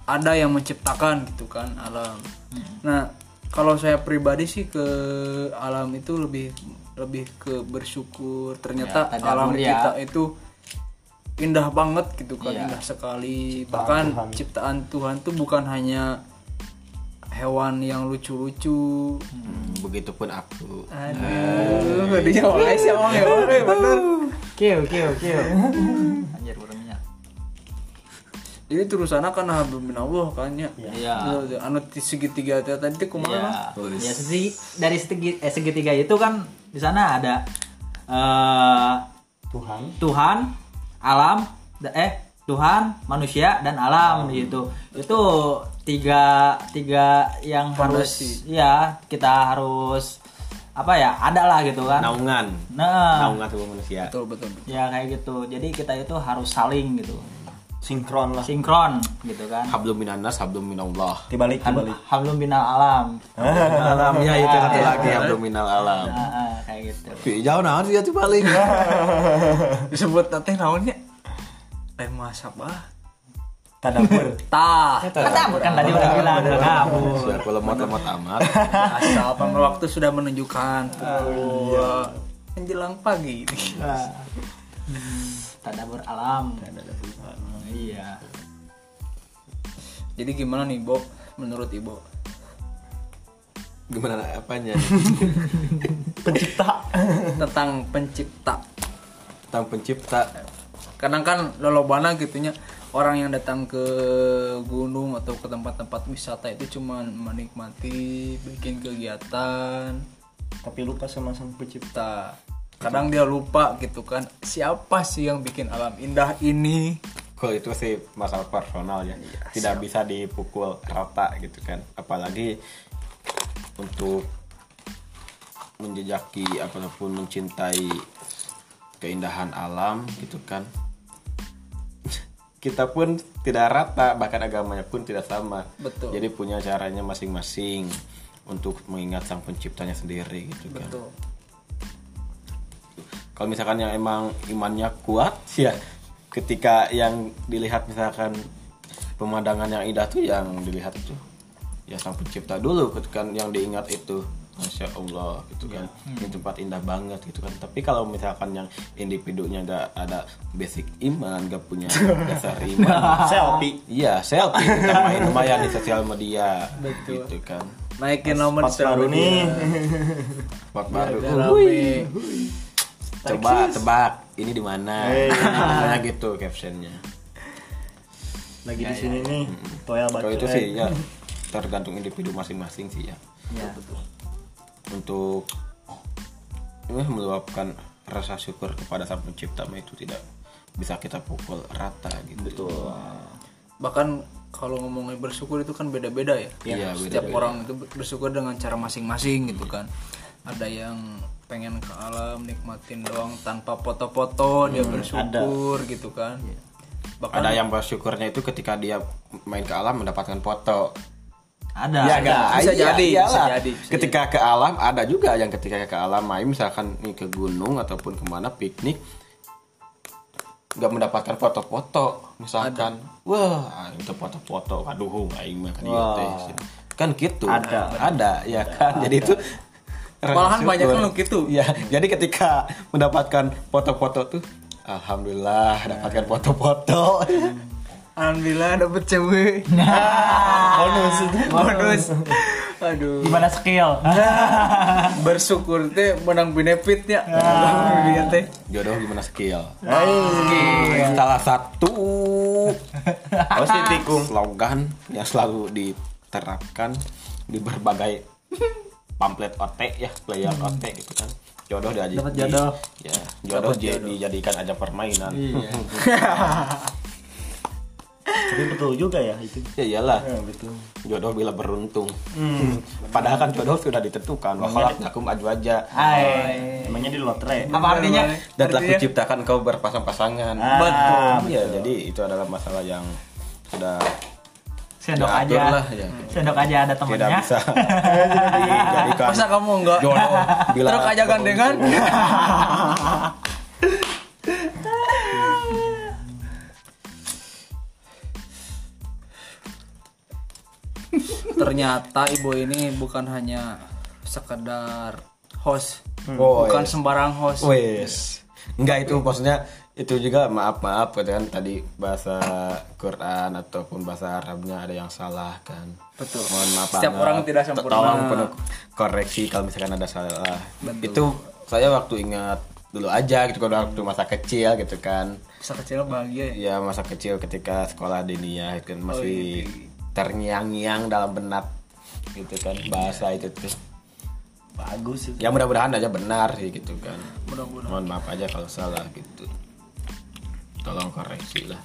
ada yang menciptakan gitu kan alam. Nah, kalau saya pribadi sih ke alam itu lebih lebih ke bersyukur. Ternyata Ya, alam ya. kita itu indah banget gitu kan, Iya. indah sekali. Bahkan Tuhan. ciptaan Tuhan tuh bukan hanya hewan yang lucu-lucu. Hmm, begitupun aku. Aduh, dia mulai sih ya, bener. anjir baru minyak Jadi terusannya kan hablum minallah kan ya. Iya. Anu ti segitiga teh tadi teh kumaha? ya, ya segi, dari segi, eh, segitiga itu kan di sana ada eh Tuhan. Tuhan, alam, eh Tuhan, manusia dan alam gitu. Itu tiga tiga yang harus Fondasi. ya kita harus apa ya ada lah gitu kan. Naungan. Nah, Naungan tubuh manusia. Betul betul. betul. ya kayak gitu. Jadi kita itu harus saling gitu, Sinkron lah. sinkron gitu kan. Hablum minanas, hablum minallah. Dibalik, dibalik. Hablum binal alam. alam ya itu satu lagi hablum minal alam. Nah, ah, kayak gitu. Tapi jauh naon sih itu paling. Disebut teh naonnya? Teh masabah. Tadabur. Tah. Kata kan tadi udah bilang kamu. Sudah lemot-lemot amat. Asal waktu sudah menunjukkan pukul menjelang pagi. Tadabur alam. Iya. Jadi gimana nih, Bo? Menurut Ibu? Gimana apanya? Pencipta. tentang pencipta. Tentang pencipta. Kadang kan lolobana gitunya orang yang datang ke gunung atau ke tempat-tempat wisata itu cuman menikmati, bikin kegiatan, Tapi lupa sama sang pencipta. Kadang dia lupa gitu kan siapa sih yang bikin alam indah ini Kalau itu sih masalah personal ya. Tidak bisa dipukul rata gitu kan. Apalagi untuk menjejaki apa pun mencintai keindahan alam gitu kan. Kita pun tidak rata, bahkan agamanya pun tidak sama. Betul. Jadi punya caranya masing-masing untuk mengingat sang penciptanya sendiri gitu kan. betul kalau misalkan yang emang imannya kuat ya ketika yang dilihat misalkan pemandangan yang indah tuh yang dilihat itu ya sang pencipta dulu ketika yang diingat itu masya allah gitu kan. Ini tempat indah banget gitu kan. Tapi kalau misalkan yang individunya nggak ada basic iman nggak punya dasar iman Selfie. iya selfie kita main lumayan di sosial media gitu kan. Naikin nomor baru nih. spot baru coba tebak ini di mana Eh. Pokoknya gitu captionnya Lagi di sini nih. Toya baca. kalau itu sih ya tergantung individu masing-masing sih ya Ya. untuk ini meluapkan rasa syukur kepada sang pencipta itu tidak bisa kita pukul rata gitu betul bahkan kalau ngomongin bersyukur itu kan beda-beda ya Iya, setiap beda-beda. orang itu bersyukur dengan cara masing-masing gitu kan ada yang pengen ke alam nikmatin doang tanpa foto-foto dia bersyukur gitu kan. Bahkan ada yang bersyukurnya itu ketika dia main ke alam mendapatkan foto. Ada. ya ada. Bisa Iya, jadi, iyalah. bisa jadi, bisa ketika ke alam ada juga yang ketika ke alam main misalkan nih ke gunung ataupun ke mana piknik nggak mendapatkan foto-foto misalkan wah itu foto-foto aduh aing mah kan ieu teh. kan gitu. Ada. ada ya kan? Jadi itu Malahan banyak kan lu gitu. ya jadi ketika mendapatkan foto-foto tuh alhamdulillah dapatkan foto-foto alhamdulillah dapet cewek Bonus itu. bonus Aduh. gimana skill Bersyukur teh menang benefitnya. Dia teh. Jodoh gimana skill? Salah satu Pasti tikung. slogan yang selalu diterapkan di berbagai pamflet OT ya, player OT gitu kan. Jodoh diaji. Dapat jodoh. Ya, jodoh jadi dijadikan aja permainan. Tapi betul juga ya itu. Ya iyalah. Ya, betul. Jodoh bila beruntung. Padahal kan jodoh sudah ditentukan. Wa khalaqnakum azwaja. Hai Emangnya di lotre. apa artinya Dan telah kuciptakan kau berpasang-pasangan. Ah, Betul. Ya, jadi itu adalah masalah yang sudah sendok diatur aja lah ya. sendok aja ada Tidak temennya bisa dijadikan Masa kamu enggak jodoh bila truk aja gandengan? Ternyata ibu ini bukan hanya sekedar host, Oh, bukan yes. sembarang host. Wes. Enggak itu maksudnya itu juga maaf maaf gitu kan tadi bahasa Quran ataupun bahasa Arabnya ada yang salah kan. Betul. Mohon maaf Setiap banget. orang tidak sempurna. Tolong penuh koreksi kalau misalkan ada salah. Itu saya waktu ingat dulu aja gitu kan waktu masa kecil gitu kan. Masa kecil bahagia ya. Ya masa kecil ketika sekolah dinia itu kan masih terngiang-ngiang dalam benak gitu kan bahasa itu tuh. Bagus itu. Ya mudah-mudahan aja benar sih gitu kan. Mudah-mudahan. Mohon maaf aja kalau salah gitu. Tolong koreksi lah.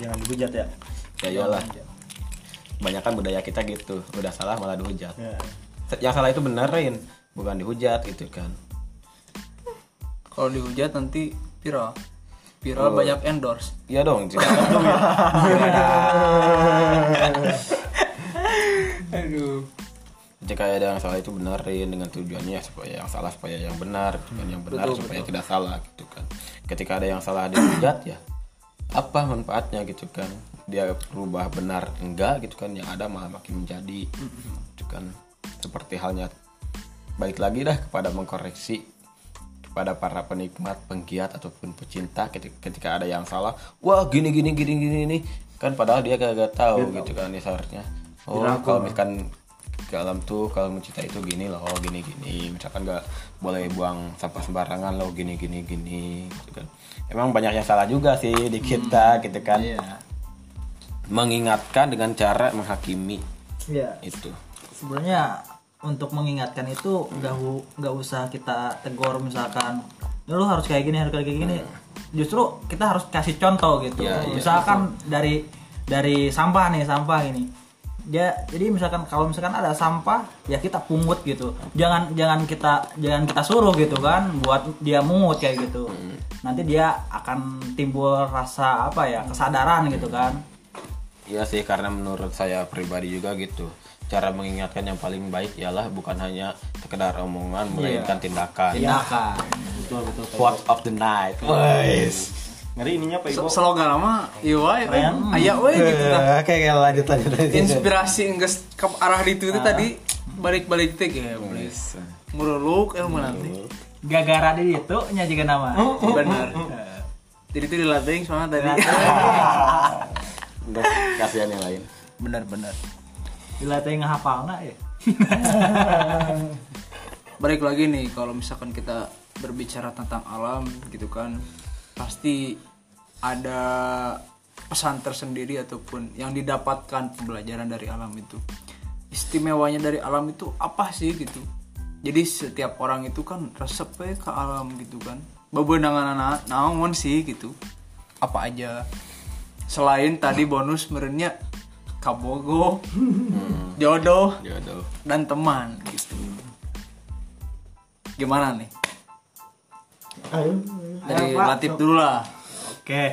Jangan dihujat ya. Ya iyalah. Banyak kan budaya kita gitu. Udah salah malah dihujat. Ya. Yang salah itu benerin, bukan dihujat gitu kan. Kalau dihujat nanti viral. Viral banyak endorse. Iya dong, ada duit. Aduh. Jika ada yang salah itu benerin dengan tujuannya supaya yang salah supaya yang benar, dan yang benar supaya tidak salah gitu kan. Ketika ada yang salah dihujat ya apa manfaatnya gitu kan? Dia berubah benar enggak gitu kan yang ada malah makin menjadi gitu kan. Seperti halnya balik lagi dah kepada mengkoreksi kepada para penikmat, penggiat ataupun pecinta ketika, ketika ada yang salah, wah gini gini gini gini ini kan padahal dia kagak tahu gitu kan dia seharusnya. Oh, kalau misalkan ke alam tuh kalau mencintai itu gini loh, oh, gini gini. Misalkan nggak boleh buang sampah sembarangan loh, gini gini gini gitu kan. Emang banyak yang salah juga sih di kita gitu kan. Mengingatkan dengan cara menghakimi Iya. itu. sebenarnya untuk mengingatkan itu nggak hu- nggak usah kita tegur misalkan "Ya, lu harus kayak gini harus kayak gini justru kita harus kasih contoh gitu Ya, iya, misalkan dari dari sampah nih sampah ini ya jadi misalkan kalau misalkan ada sampah ya kita pungut gitu jangan jangan kita jangan kita suruh gitu kan buat dia mungut kayak gitu nanti dia akan timbul rasa apa ya kesadaran gitu kan Iya sih karena menurut saya pribadi juga gitu cara mengingatkan yang paling baik ialah bukan hanya sekedar omongan melainkan tindakan. tindakan Betul betul. Quote of the night. Wes. Ngeri ininya Pak Ibo. Slogan lama, iya wae. Aya we gitu tah. Oke, lanjut lanjut Inspirasi enggeus ke arah itu itu tadi balik-balik teh ya, please. Muruluk ilmu nanti. gara-gara di itu nya juga nama Benar. Jadi itu dilatih soalnya tadi. Untuk kasihan yang lain. Benar-benar. dilatih ngehafal nggak ya balik lagi nih kalau misalkan kita berbicara tentang alam gitu kan pasti ada pesan tersendiri ataupun yang didapatkan pembelajaran dari alam itu istimewanya dari alam itu apa sih gitu jadi setiap orang itu kan resep we ke alam gitu kan bebenangan anak naon sih gitu apa aja selain tadi bonus merenya kabogo jodoh Jodoh. dan teman gitu. Gimana nih? Dari Pak. Latif dulu lah. oke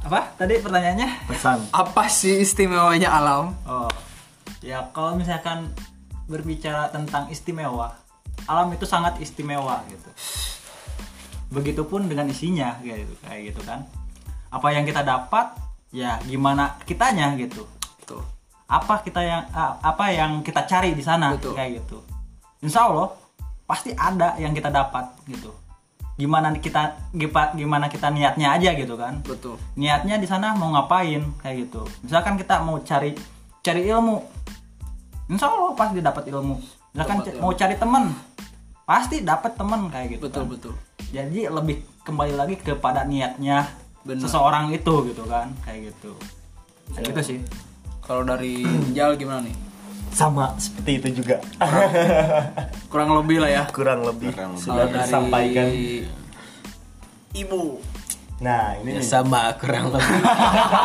apa tadi pertanyaannya Pesan. Apa sih istimewanya alam? oh ya kalau misalkan berbicara tentang istimewa alam itu sangat istimewa gitu begitupun dengan isinya kayak gitu kayak gitu kan apa yang kita dapat ya gimana kitanya gitu Tuh. apa kita yang apa yang kita cari di sana Betul. kayak gitu insya Allah pasti ada yang kita dapat gitu gimana kita gimana kita niatnya aja gitu kan. Betul. niatnya di sana mau ngapain kayak gitu. Misalkan kita mau cari cari ilmu. Insya Allah pasti dapat ilmu. Misalkan c- mau cari teman pasti dapat teman kayak gitu betul kan. betul. Jadi lebih kembali lagi kepada niatnya Benar. seseorang itu gitu kan kayak gitu. Kayak gitu sih. Kalau dari Jal gimana nih sama seperti itu juga. Kurang lebih lah ya. Kurang lebih. Kurang lebih. sudah dari disampaikan ibu. Nah ini Ya, nih. sama kurang lebih.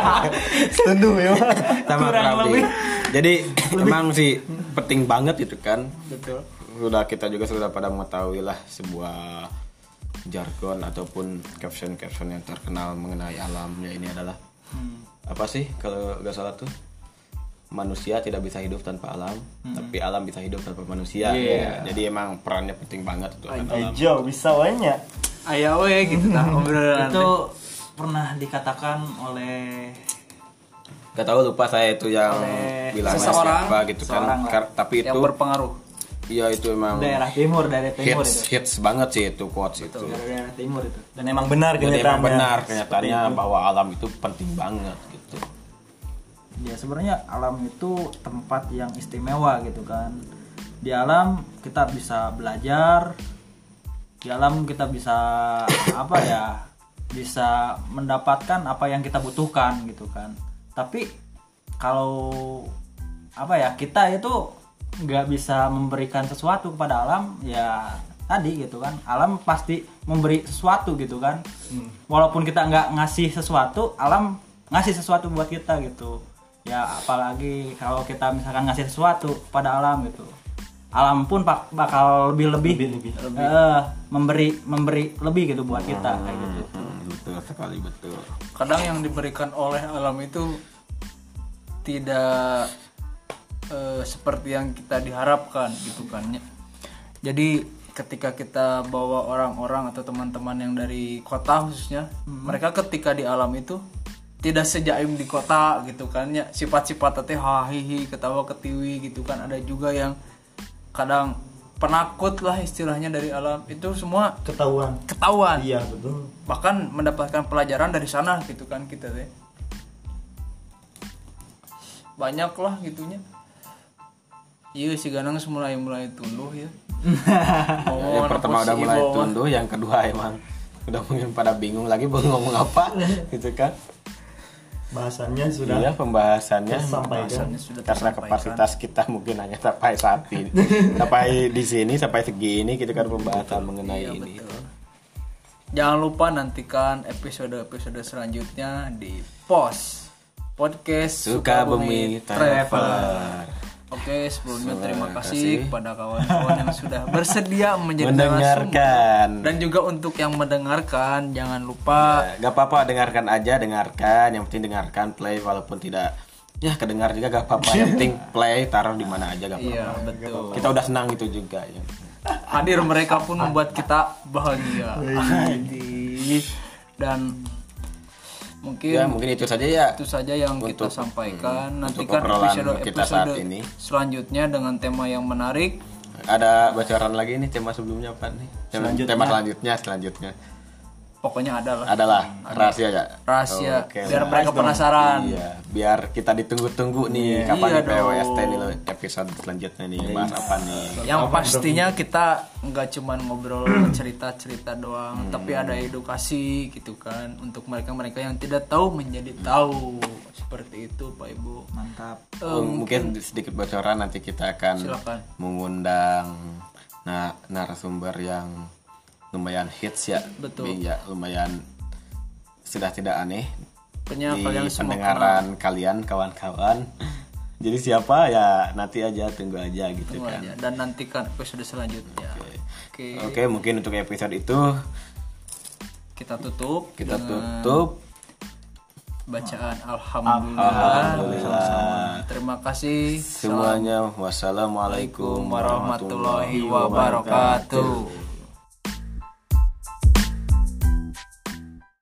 Setuju ya sama kurang lebih. jadi emang sih penting banget itu kan. Betul. Sudah kita juga sudah pada mengetahui lah sebuah jargon ataupun caption-caption yang terkenal mengenai alamnya ini adalah apa sih kalau nggak salah tuh manusia tidak bisa hidup tanpa alam tapi alam bisa hidup tanpa manusia. Ya, jadi emang perannya penting banget itu akan alam Ejo bisa banyak. Ayo we gitu nah obrolan. Itu pernah dikatakan oleh Gak tahu lupa saya itu yang Oleh bilangnya seseorang, siapa gitu kan. lah. Tapi yang itu berpengaruh. Iya itu emang daerah timur daerah timur hits itu. hits banget sih itu quotes itu. Dari daerah timur itu. Dan emang benar emang kenyataannya. benar kenyataannya bahwa alam itu penting banget. gitu ya sebenarnya alam itu tempat yang istimewa gitu kan. Di alam kita bisa belajar di alam kita bisa apa ya bisa mendapatkan apa yang kita butuhkan gitu kan. Tapi kalau apa ya kita itu nggak bisa memberikan sesuatu kepada alam ya tadi gitu kan. Alam pasti memberi sesuatu gitu kan. Walaupun kita nggak ngasih sesuatu alam ngasih sesuatu buat kita gitu ya apalagi kalau kita misalkan ngasih sesuatu pada alam gitu. Alam pun pak- bakal lebih lebih, eh, memberi memberi lebih gitu buat kita kayak gitu. Hmm, betul sekali betul. Kadang yang diberikan oleh alam itu tidak eh, seperti yang kita diharapkan gitu kan. Ya. Jadi ketika kita bawa orang-orang atau teman-teman yang dari kota khususnya, mereka ketika di alam itu tidak sejaim di kota gitu kan. Ya. Sifat-sifat teh hahihi, ketawa ketiwi gitu kan. Ada juga yang kadang penakut lah istilahnya dari alam. Itu semua ketahuan. ketahuan. Iya betul. Bahkan mendapatkan pelajaran dari sana gitu kan kita teh. Banyak lah gitunya. Iya si ganang mulai mulai tunduh ya. Yang pertama udah mulai tunduh yang kedua emang udah mungkin pada bingung lagi mau ngomong apa gitu kan bahasannya sudah iya pembahasannya. tersampaikan. Sudah karena kapasitas kita mungkin hanya sampai saat ini. Sampai di sini sampai segini gitu kan pembahasan mengenai ini. Jangan lupa nantikan episode episode selanjutnya di pos podcast Sukabumi Traveler Oke, sebelumnya terima Terima kasih kasih. kepada kawan-kawan yang sudah bersedia menjadi mendengarkan. dan juga untuk yang mendengarkan jangan lupa Ya, gak apa-apa dengarkan aja dengarkan. Yang penting dengarkan play walaupun tidak. Ya kedengar juga gak apa-apa. Yang penting play taruh di mana aja gak apa-apa. iya betul. Kita udah senang itu juga ya. Hadir mereka pun membuat kita bahagia. Jadi, dan mungkin ya mungkin itu saja ya. itu saja yang kita Untuk- sampaikan. hmm, nantikan episode kita saat ini. selanjutnya dengan tema yang menarik. Ada bocoran lagi nih tema sebelumnya apa nih? Tema Selanjutnya. tema selanjutnya selanjutnya pokoknya ada lah. Adalah. Rahasia ya rahasia. Oke. Biar lah. mereka penasaran. Iya, biar kita ditunggu-tunggu nih kapan Iya PWST dong. nih lo, episode selanjutnya nih bahas apa nih. yang pastinya kita nggak cuman ngobrol cerita-cerita doang tapi ada edukasi gitu kan untuk mereka-mereka yang tidak tahu menjadi tahu. Seperti itu Pak Ibu. Mantap. Oh, mungkin sedikit bocoran nanti kita akan Silakan. mengundang nah narasumber yang lumayan hits ya. Betul. Ya, lumayan sudah tidak aneh di kalian semua pendengaran kalian kawan-kawan. Jadi siapa ya nanti aja tunggu aja gitu Tunggu kan. aja dan nantikan episode selanjutnya. Oke, Oke, mungkin untuk episode itu kita tutup kita tutup. bacaan alhamdulillah. Alhamdulillah. Terima kasih Semuanya wassalamualaikum warahmatullahi wabarakatuh.